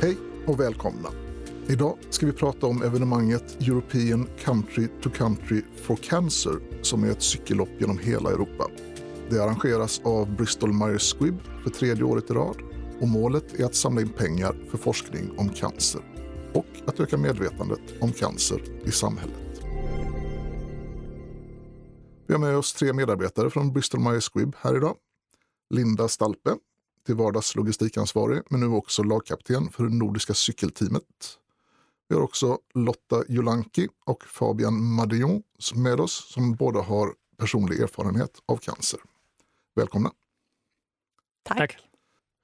Hej och välkomna! Idag ska vi prata om evenemanget European Country to Country for Cancer som är ett cykellopp genom hela Europa. Det arrangeras av Bristol Myers Squibb för tredje året i rad och målet är att samla in pengar för forskning om cancer och att öka medvetandet om cancer i samhället. Vi har med oss tre medarbetare från Bristol Myers Squibb här idag. Linda Stalpe, till vardags logistikansvarig, men nu också lagkapten för det nordiska cykelteamet. Vi har också Lotta Jolanki och Fabian Madion med oss som båda har personlig erfarenhet av cancer. Välkomna! Tack! Tack.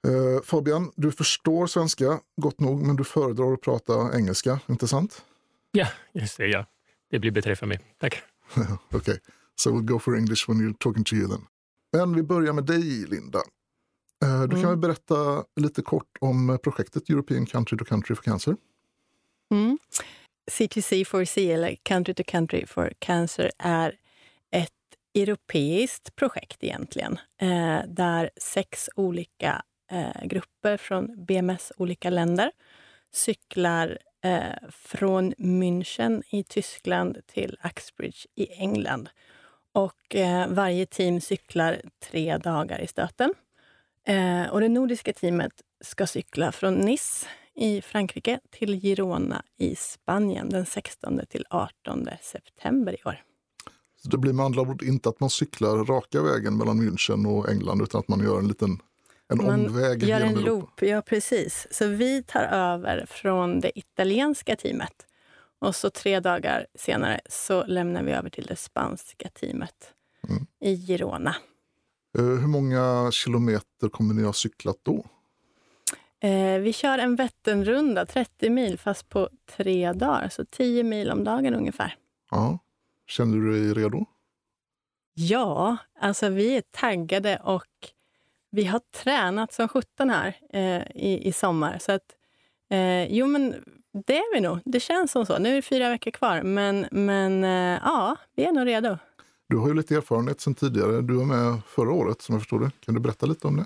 Uh, Fabian, du förstår svenska gott nog, men du föredrar att prata engelska, inte sant? Ja, just det. Ja. Det blir bättre för mig. Tack. Okej, okay. so we'll go for English when you're talking to you then. Men vi börjar med dig, Linda. Du mm. kan väl berätta lite kort om projektet European Country to Country for Cancer? Mm. CTC4C, eller Country to Country for Cancer, är ett europeiskt projekt egentligen, eh, där sex olika eh, grupper från BMS olika länder cyklar eh, från München i Tyskland till Axbridge i England. Och eh, varje team cyklar tre dagar i stöten. Eh, och det nordiska teamet ska cykla från Nice i Frankrike till Girona i Spanien den 16 till 18 september i år. Så det blir med andra ord inte att man cyklar raka vägen mellan München och England utan att man gör en liten en man omväg gör en loop. Ja, precis. Så vi tar över från det italienska teamet. Och så tre dagar senare så lämnar vi över till det spanska teamet mm. i Girona. Eh, hur många kilometer kommer ni ha cyklat då? Eh, vi kör en Vätternrunda, 30 mil, fast på tre dagar. Så 10 mil om dagen ungefär. Ja. Känner du dig redo? Ja, alltså vi är taggade och vi har tränat som sjutton här eh, i, i sommar. Så att, eh, jo, men det är vi nog. Det känns som så. Nu är det fyra veckor kvar, men, men eh, ja, vi är nog redo. Du har ju lite erfarenhet sen tidigare. Du var med förra året, som jag förstår det. Kan du berätta lite om det?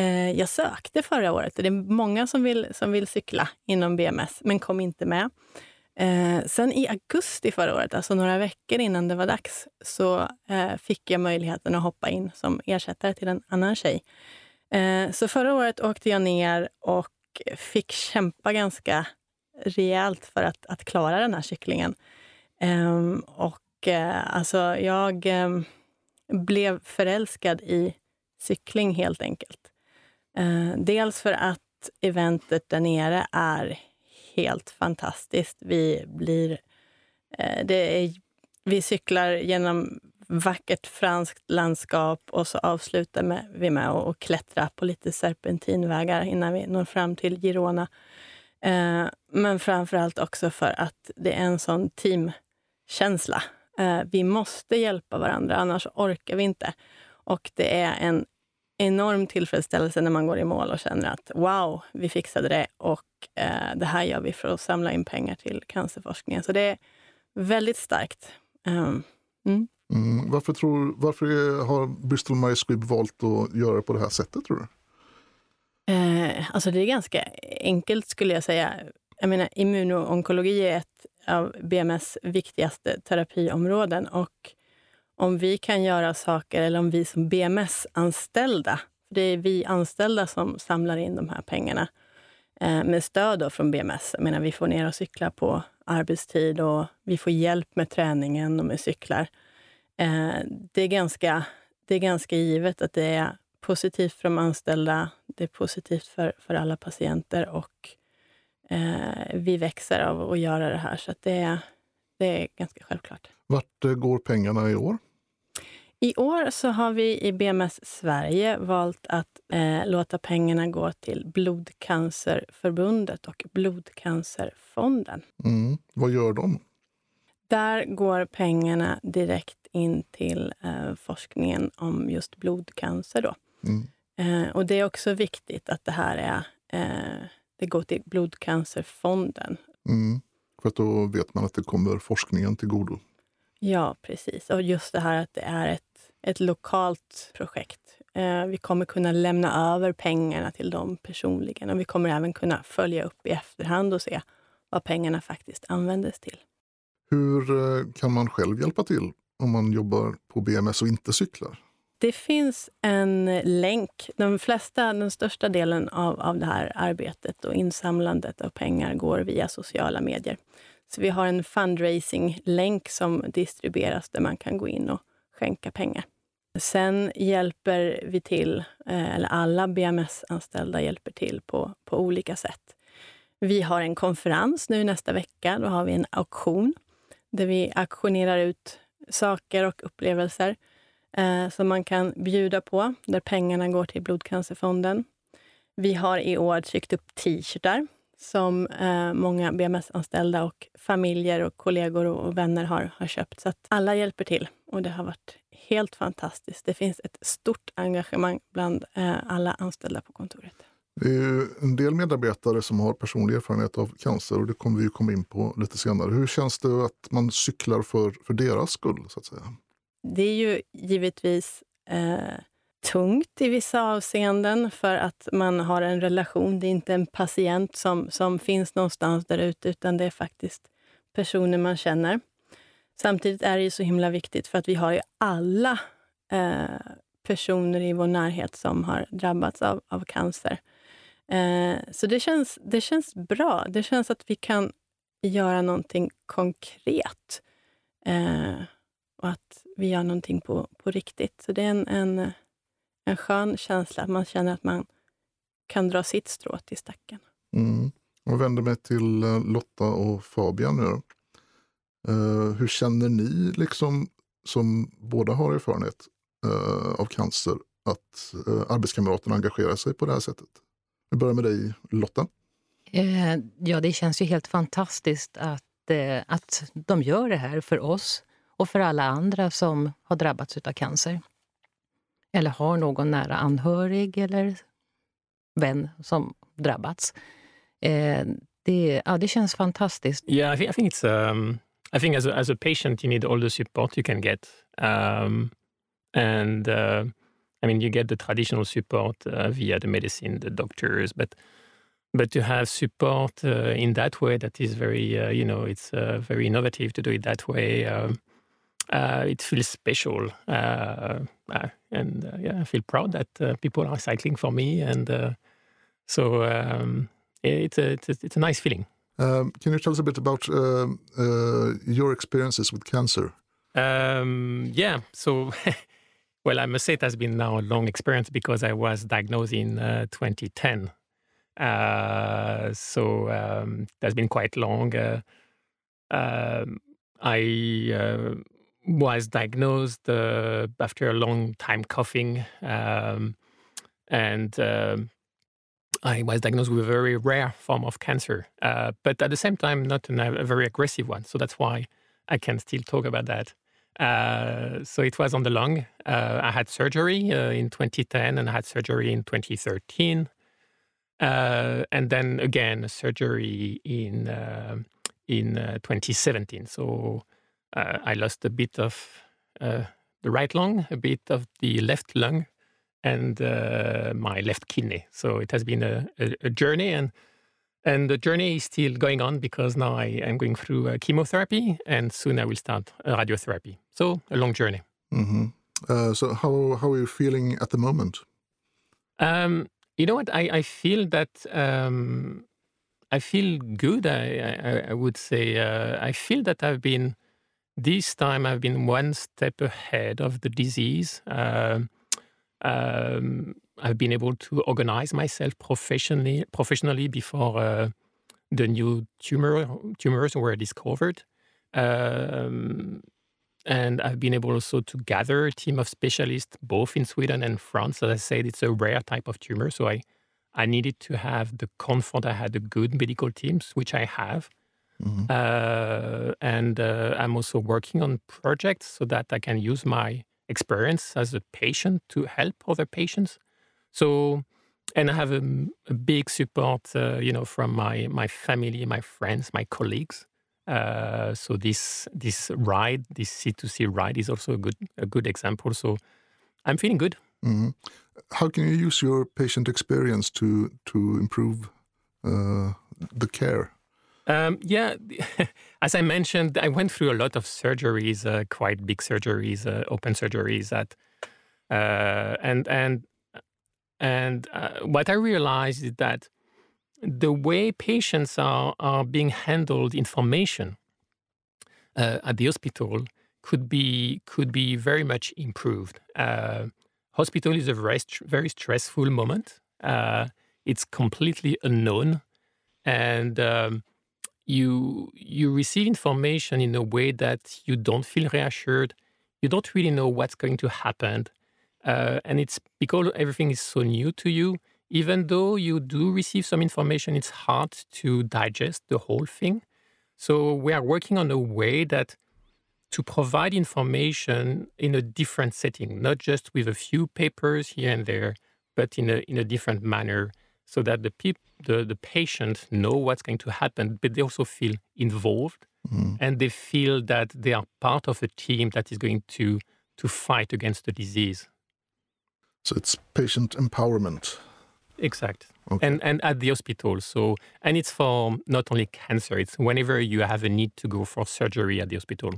Eh, jag sökte förra året. Det är många som vill, som vill cykla inom BMS, men kom inte med. Eh, sen i augusti förra året, alltså några veckor innan det var dags, så eh, fick jag möjligheten att hoppa in som ersättare till en annan tjej. Så förra året åkte jag ner och fick kämpa ganska rejält för att, att klara den här cyklingen. Ehm, och och eh, alltså, jag eh, blev förälskad i cykling helt enkelt. Eh, dels för att eventet där nere är helt fantastiskt. Vi blir... Eh, det är, vi cyklar genom vackert franskt landskap och så avslutar vi med att klättra på lite serpentinvägar innan vi når fram till Girona. Eh, men framför allt också för att det är en sån teamkänsla. Eh, vi måste hjälpa varandra, annars orkar vi inte. Och det är en enorm tillfredsställelse när man går i mål och känner att wow, vi fixade det och eh, det här gör vi för att samla in pengar till cancerforskningen. Så det är väldigt starkt. Um, mm. Mm. Varför, tror, varför har Bristol Myers Squibb valt att göra det på det här sättet, tror du? Eh, alltså det är ganska enkelt, skulle jag säga. Jag menar, immunonkologi är ett av BMS viktigaste terapiområden och om vi kan göra saker, eller om vi som BMS-anställda, för det är vi anställda som samlar in de här pengarna eh, med stöd från BMS. Jag menar, vi får ner och cykla på arbetstid och vi får hjälp med träningen och med cyklar. Eh, det, är ganska, det är ganska givet att det är positivt för de anställda, det är positivt för, för alla patienter och eh, vi växer av att göra det här. Så det, det är ganska självklart. Vart eh, går pengarna i år? I år så har vi i BMS Sverige valt att eh, låta pengarna gå till Blodcancerförbundet och Blodcancerfonden. Mm. Vad gör de? Där går pengarna direkt in till eh, forskningen om just blodcancer. Då. Mm. Eh, och det är också viktigt att det här är, eh, det går till Blodcancerfonden. Mm. För att då vet man att det kommer forskningen till godo. Ja, precis. Och just det här att det är ett, ett lokalt projekt. Eh, vi kommer kunna lämna över pengarna till dem personligen och vi kommer även kunna följa upp i efterhand och se vad pengarna faktiskt användes till. Hur eh, kan man själv hjälpa till om man jobbar på BMS och inte cyklar? Det finns en länk. De flesta, den största delen av, av det här arbetet och insamlandet av pengar går via sociala medier. Så vi har en fundraising-länk som distribueras där man kan gå in och skänka pengar. Sen hjälper vi till, eh, eller alla BMS-anställda hjälper till på, på olika sätt. Vi har en konferens nu nästa vecka. Då har vi en auktion där vi auktionerar ut saker och upplevelser eh, som man kan bjuda på, där pengarna går till Blodcancerfonden. Vi har i år tryckt upp t-shirtar som eh, många BMS-anställda och familjer och kollegor och vänner har, har köpt. Så att alla hjälper till och det har varit helt fantastiskt. Det finns ett stort engagemang bland eh, alla anställda på kontoret. Det är ju en del medarbetare som har personlig erfarenhet av cancer och det kommer vi komma in på lite senare. Hur känns det att man cyklar för, för deras skull? så att säga? Det är ju givetvis eh, tungt i vissa avseenden för att man har en relation. Det är inte en patient som, som finns någonstans där ute utan det är faktiskt personer man känner. Samtidigt är det ju så himla viktigt för att vi har ju alla eh, personer i vår närhet som har drabbats av, av cancer. Eh, så det känns, det känns bra. Det känns att vi kan göra någonting konkret. Eh, och att vi gör någonting på, på riktigt. Så det är en, en, en skön känsla att man känner att man kan dra sitt strå till stacken. Mm. Jag vänder mig till eh, Lotta och Fabian nu. Uh, hur känner ni, liksom, som båda har erfarenhet uh, av cancer, att uh, arbetskamraterna engagerar sig på det här sättet? Vi börjar med dig, Lotta. ja, det känns ju helt fantastiskt att, att de gör det här för oss och för alla andra som har drabbats av cancer. Eller har någon nära anhörig eller vän som drabbats. Eh, det, ja, det känns fantastiskt. Ja, Yeah, I think, I think it's um... I think as a, as a patient, you need all the support you can get. Um, and uh, I mean, you get the traditional support uh, via the medicine, the doctors, but but to have support uh, in that way, that is very, uh, you know, it's uh, very innovative to do it that way. Um, uh, it feels special, and yeah, I feel proud that people are cycling for me, and so um, it's a, it's a, it's a nice feeling. Um, can you tell us a bit about uh, uh, your experiences with cancer? Um, yeah, so well, I must say it has been now a long experience because I was diagnosed in uh, 2010. Uh, so um, that's been quite long. Uh, um, I uh, was diagnosed after a long time coughing, um, and um, I was diagnosed with a very rare form of cancer, uh, but at the same time, not an, a very aggressive one. So that's why I can still talk about that. Uh, so it was on the lung. Uh, I had surgery uh, in 2010 and I had surgery in 2013. Uh, and then again, surgery in, uh, in 2017. So I lost a bit of the right lung, a bit of the left lung, and uh, my left kidney. So it has been a, a, a, journey, and and the journey is still going on because now I am going through uh, chemotherapy, and soon I will start radiotherapy. So a long journey. Mm-hmm. Uh, so how how are you feeling at the moment? Um, you know what? I I feel that. Um, I feel good. I, I, I would say uh, I feel that I've been this time I've been one step ahead of the disease. Uh, um, I've been able to organize myself professionally professionally before uh, the new tumor tumors were discovered. Um, and I've been able also to gather a team of specialists both in Sweden and France. As I said, it's a rare type of tumor, so I I needed to have the comfort I had a good medical teams, which I have. Mm-hmm. Uh, and uh, I'm also working on projects so that I can use my experience as a patient to help other patients. So, and I have a, a big support, uh, you know, from my my family, my friends, my colleagues. Uh, so this this ride, this C2C ride, is also a good a good example. So I'm feeling good. Mm. How can you use your patient experience to to improve uh, the care? Um, yeah, as I mentioned, I went through a lot of surgeries, uh, quite big surgeries, uh, open surgeries. That uh, and and and uh, what I realized is that the way patients are are being handled, information uh, at the hospital could be could be very much improved. Uh, hospital is a very very stressful moment. it's completely unknown, and um, you you receive information in a way that you don't feel reassured. You don't really know what's going to happen, uh, and it's because everything is so new to you. Even though you do receive some information, it's hard to digest the whole thing. So we are working on a way that to provide information in a different setting, not just with a few papers here and there, but in a in a different manner so that the people the, the patient know what's going to happen but they also feel involved mm. and they feel that they are part of a team that is going to to fight against the disease. So it's patient empowerment. Exact. Okay. and and at the hospital. So and it's for not only cancer it's whenever you have a need to go for surgery at the hospital.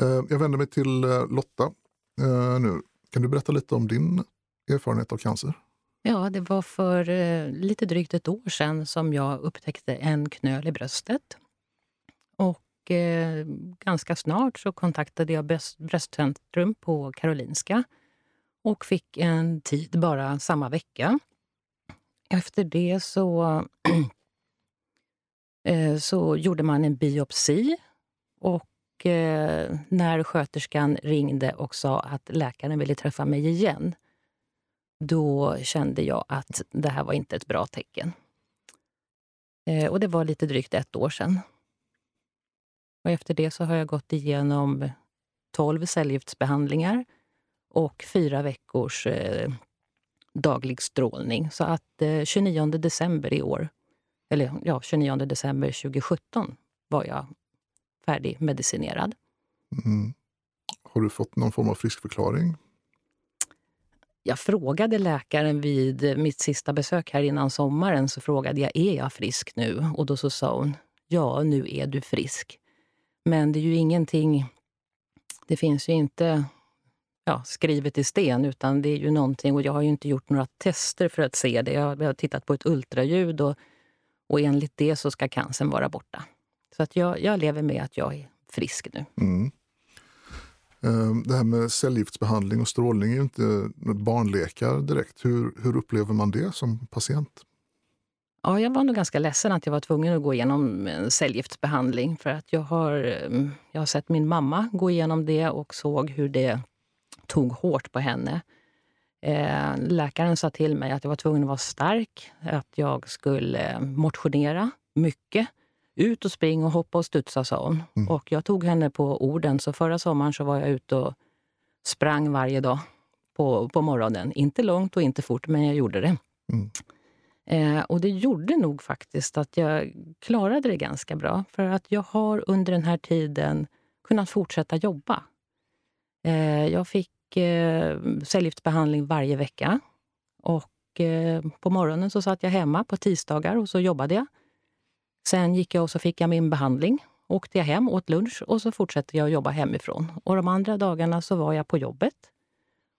Uh, jag vänder mig till uh, Lotta. Uh, nu. Kan du berätta lite om din erfarenhet av cancer Ja, det var för eh, lite drygt ett år sedan som jag upptäckte en knöl i bröstet. Och eh, ganska snart så kontaktade jag bröst, bröstcentrum på Karolinska och fick en tid bara samma vecka. Efter det så, eh, så gjorde man en biopsi och eh, när sköterskan ringde och sa att läkaren ville träffa mig igen då kände jag att det här var inte ett bra tecken. Eh, och det var lite drygt ett år sedan. Och efter det så har jag gått igenom 12 cellgiftsbehandlingar och fyra veckors eh, daglig strålning. Så att eh, 29 december i år, eller ja, 29 december 2017 var jag färdigmedicinerad. Mm. Har du fått någon form av friskförklaring jag frågade läkaren vid mitt sista besök här innan sommaren, så frågade jag är jag frisk nu? Och då så sa hon, ja nu är du frisk. Men det är ju ingenting, det finns ju inte ja, skrivet i sten, utan det är ju någonting, och jag har ju inte gjort några tester för att se det. Jag har tittat på ett ultraljud och, och enligt det så ska cancern vara borta. Så att jag, jag lever med att jag är frisk nu. Mm. Ehm, det här med cellgiftsbehandling och strålning är ju inte barnlekar direkt. Hur, hur upplever man det som patient? Ja, jag var nog ganska ledsen att jag var tvungen att gå igenom en cellgiftsbehandling. För att jag har, ehm, jag har sett min mamma gå igenom det och såg hur det tog hårt på henne. Ehm, läkaren sa till mig att jag var tvungen att vara stark, att jag skulle eh, motionera mycket ut och spring och hoppa och studsa, sa hon. Mm. Och jag tog henne på orden. Så förra sommaren så var jag ute och sprang varje dag på, på morgonen. Inte långt och inte fort, men jag gjorde det. Mm. Eh, och det gjorde nog faktiskt att jag klarade det ganska bra. För att jag har under den här tiden kunnat fortsätta jobba. Eh, jag fick eh, cellgiftsbehandling varje vecka. Och eh, på morgonen så satt jag hemma på tisdagar och så jobbade jag. Sen gick jag och så fick jag min behandling. Åkte jag hem, åt lunch och så fortsatte jag jobba hemifrån. Och de andra dagarna så var jag på jobbet.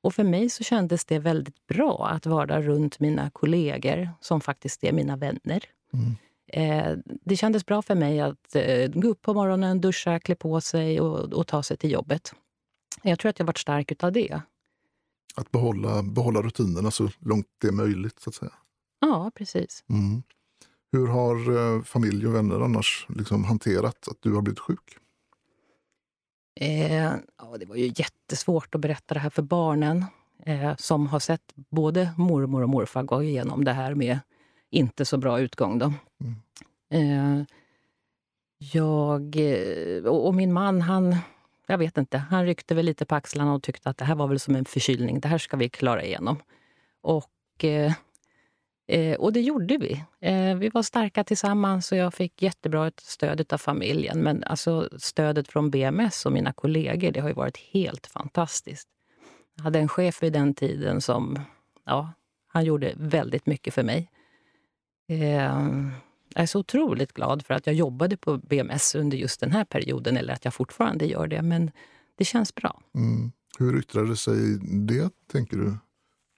Och för mig så kändes det väldigt bra att vara runt mina kollegor som faktiskt är mina vänner. Mm. Eh, det kändes bra för mig att eh, gå upp på morgonen, duscha, klä på sig och, och, ta sig till jobbet. Jag tror att jag varit stark utav det. Att behålla, behålla rutinerna så långt det är möjligt, så att säga? Ja, precis. Mm. Hur har eh, familj och vänner annars liksom hanterat att du har blivit sjuk? Eh, ja, det var ju jättesvårt att berätta det här för barnen eh, som har sett både mormor och morfar gå igenom det här med inte så bra utgång. Då. Mm. Eh, jag eh, och, och, min man, han, jag vet inte, han ryckte väl lite på axlarna och tyckte att det här var väl som en förkylning. Det här ska vi klara igenom. Och eh, och det gjorde vi. Eh, vi var starka tillsammans och jag fick jättebra stöd av familjen. Men alltså, stödet från BMS och mina kollegor det har ju varit helt fantastiskt. Jag hade en chef vid den tiden som ja, han gjorde väldigt mycket för mig. Eh, jag är så otroligt glad för att jag jobbade på BMS under just den här perioden, eller att jag fortfarande gör det. Men det känns bra. Mm. Hur yttrade sig det, tänker du?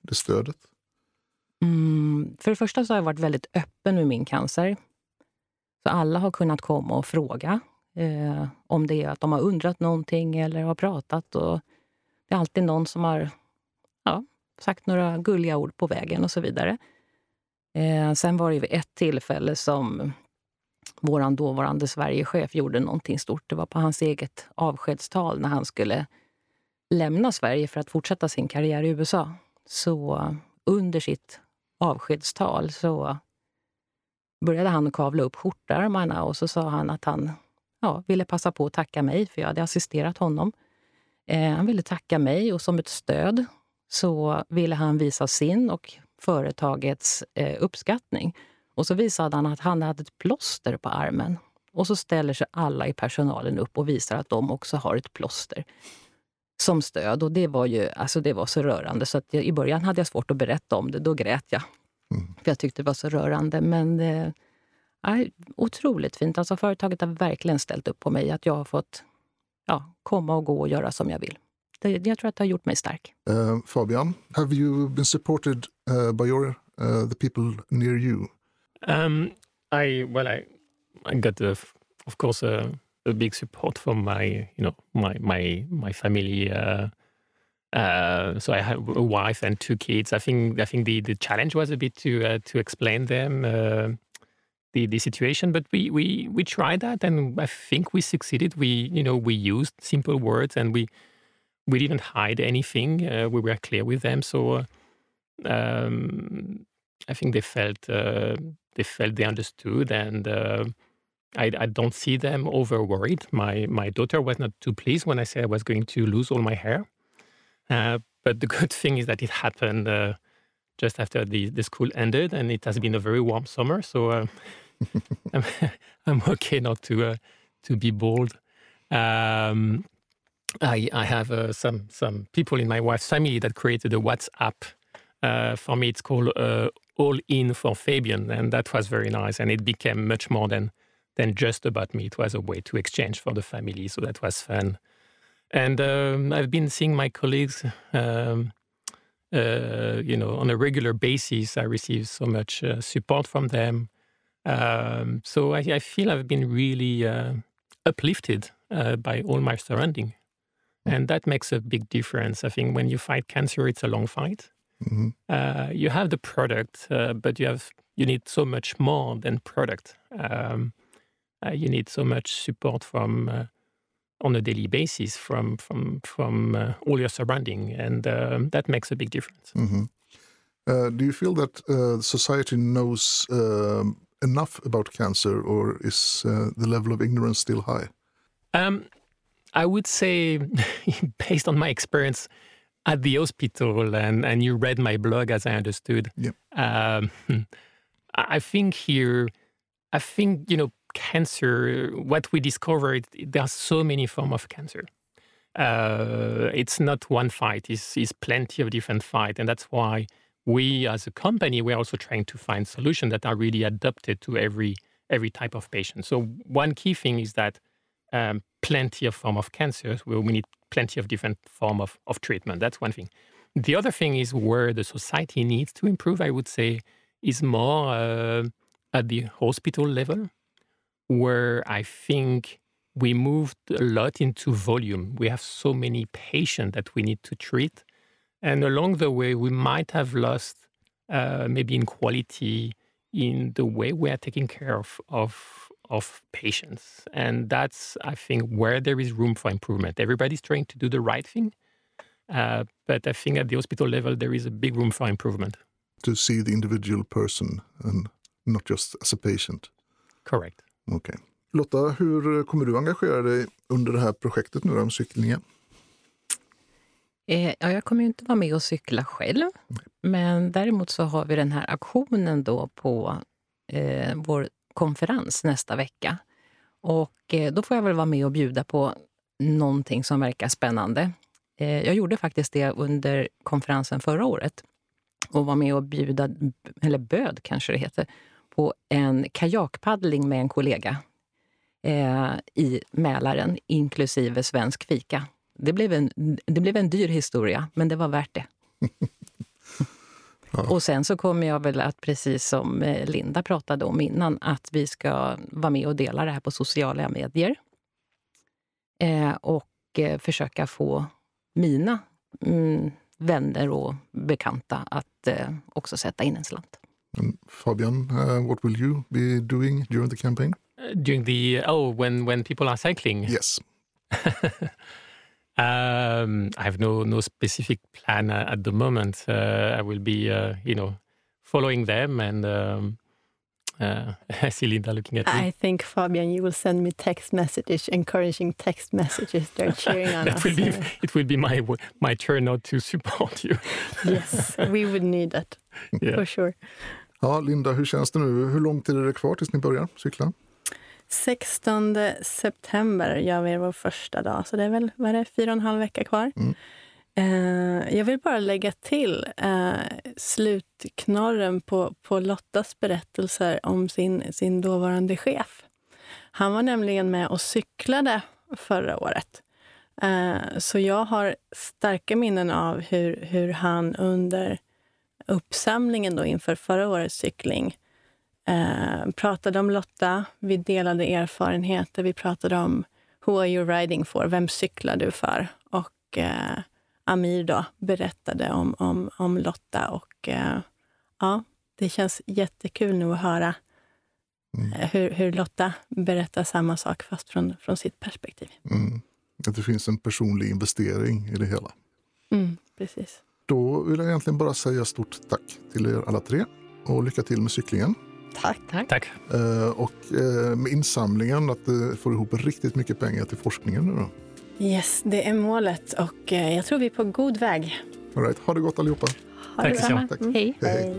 Det stödet? Mm, för det första så har jag varit väldigt öppen med min cancer. Så alla har kunnat komma och fråga eh, om det är att de har undrat någonting eller har pratat. Och det är alltid någon som har ja, sagt några gulliga ord på vägen och så vidare. Eh, sen var det vid ett tillfälle som vår dåvarande Sverigechef gjorde någonting stort. Det var på hans eget avskedstal när han skulle lämna Sverige för att fortsätta sin karriär i USA. Så under sitt avskedstal så började han kavla upp skjortärmarna och så sa han att han ja, ville passa på att tacka mig, för jag hade assisterat honom. Eh, han ville tacka mig och som ett stöd så ville han visa sin och företagets eh, uppskattning. Och så visade han att han hade ett plåster på armen. Och så ställer sig alla i personalen upp och visar att de också har ett plåster som stöd. Och det var ju alltså det var så rörande så att jag, i början hade jag svårt att berätta om det. Då grät jag. Mm. För jag tyckte det var så rörande. Men eh, otroligt fint. Alltså företaget har verkligen ställt upp på mig. Att jag har fått ja, komma och gå och göra som jag vill. Det, jag tror att det har gjort mig stark. Uh, Fabian, have you been supported uh, by your, uh, the people near you? Um, I well, I I got a, of course a, a big support from my you know my my my family. Uh, uh, so I have a wife and two kids. I think I think the, the challenge was a bit to uh, to explain them uh, the the situation, but we we we tried that, and I think we succeeded. We you know we used simple words, and we we didn't hide anything. Uh, we were clear with them, so um, I think they felt uh, they felt they understood, and uh, I, I, don't see them over worried. My my daughter was not too pleased when I said I was going to lose all my hair, uh, but the good thing is that it happened uh, just after the, the school ended, and it has been a very warm summer. So uh, I'm, I'm, okay not to to be bold. Um, I, I have uh, some some people in my wife's family that created a WhatsApp uh, for me. It's called uh, All In for Fabian, and that was very nice. And it became much more than than just about me. It was a way to exchange for the family, so that was fun. And um, I've been seeing my colleagues, um, uh, you know, on a regular basis. I receive so much uh, support from them. Um, so I, I, feel I've been really uh, uplifted by all my surrounding. And that makes a big difference. I think when you fight cancer, it's a long fight. Mm-hmm. Uh, you have the product, uh, but you have you need so much more than product. Um, uh, you need so much support from uh, on a daily basis from from from uh, all your surrounding, and um, that makes a big difference. Mm-hmm. Uh, do you feel that society knows um, enough about cancer, or is the level of ignorance still high? Um, I would say, based on my experience at the hospital, and, and you read my blog as I understood, yep. um, I think here, I think, you know, cancer, what we discovered, there are so many forms of cancer. Uh, it's not one fight, it's, it's plenty of different fight. And that's why we as a company, we're also trying to find solutions that are really adapted to every every type of patient. So one key thing is that um, plenty of form of cancers where we need plenty of different form of, of treatment. That's one thing. The other thing is where the society needs to improve, I would say, is more uh, at the hospital level, where I think we moved a lot into volume. We have so many patients that we need to treat. And along the way, we might have lost uh, maybe in quality in the way we are taking care of, of of patients. And that's, I think, where there is room for improvement. Everybody's trying to do the right thing. Uh, but I think at the hospital level, there is a big room for improvement. To see the individual person and not just as a patient. Correct. Okay. Lotta, hur kommer du engagera dig under det här projektet nu om cyklingen? Eh, ja, jag kommer ju inte vara med och cykla själv. Nej. Men däremot så har vi den här aktionen då på eh, vår konferens nästa vecka. Och eh, då får jag väl vara med och bjuda på någonting som verkar spännande. Eh, jag gjorde faktiskt det under konferensen förra året och var med och bjuda, eller böd kanske det heter, på en kajakpaddling med en kollega eh, i Mälaren, inklusive svensk fika. Det blev, en, det blev en dyr historia, men det var värt det. ja. Och sen så kommer jag väl att, precis som eh, Linda pratade om innan, att vi ska vara med och dela det här på sociala medier. Eh, och eh, försöka få mina mm, vänner och bekanta att eh, också sätta in en slant. And Fabian, uh, what will you be doing during the campaign? Uh, during the oh, when when people are cycling. Yes. um, I have no no specific plan at the moment. Uh, I will be, uh, you know, following them and. Um, uh, I see Linda looking at me. I think Fabian, you will send me text messages, encouraging text messages. They're cheering on that us. Will be, it will be my my turn not to support you. yes, we would need that yeah. for sure. Ja, Linda, hur känns det nu? Hur lång tid är det kvar tills ni börjar cykla? 16 september gör vi vår första dag, så det är väl vad är det, fyra och en halv vecka kvar. Mm. Eh, jag vill bara lägga till eh, slutknorren på, på Lottas berättelser om sin, sin dåvarande chef. Han var nämligen med och cyklade förra året. Eh, så jag har starka minnen av hur, hur han under uppsamlingen då inför förra årets cykling eh, pratade om Lotta. Vi delade erfarenheter. Vi pratade om Who are you riding for? Vem cyklar du för? Och eh, Amir då berättade om, om, om Lotta. Och eh, ja, det känns jättekul nu att höra mm. Eh, hur, hur Lotta berättar samma sak, fast från, från sitt perspektiv. Mm. Att det finns en personlig investering i det hela. Mm, precis. Då vill jag egentligen bara säga stort tack till er alla tre och lycka till med cyklingen. Tack. Tack. tack. Eh, och eh, med insamlingen, att eh, få ihop riktigt mycket pengar till forskningen nu då. Yes, det är målet och eh, jag tror vi är på god väg. All right. Ha det gott allihopa. Ha tack detsamma. Mm. Hej. hej. hej.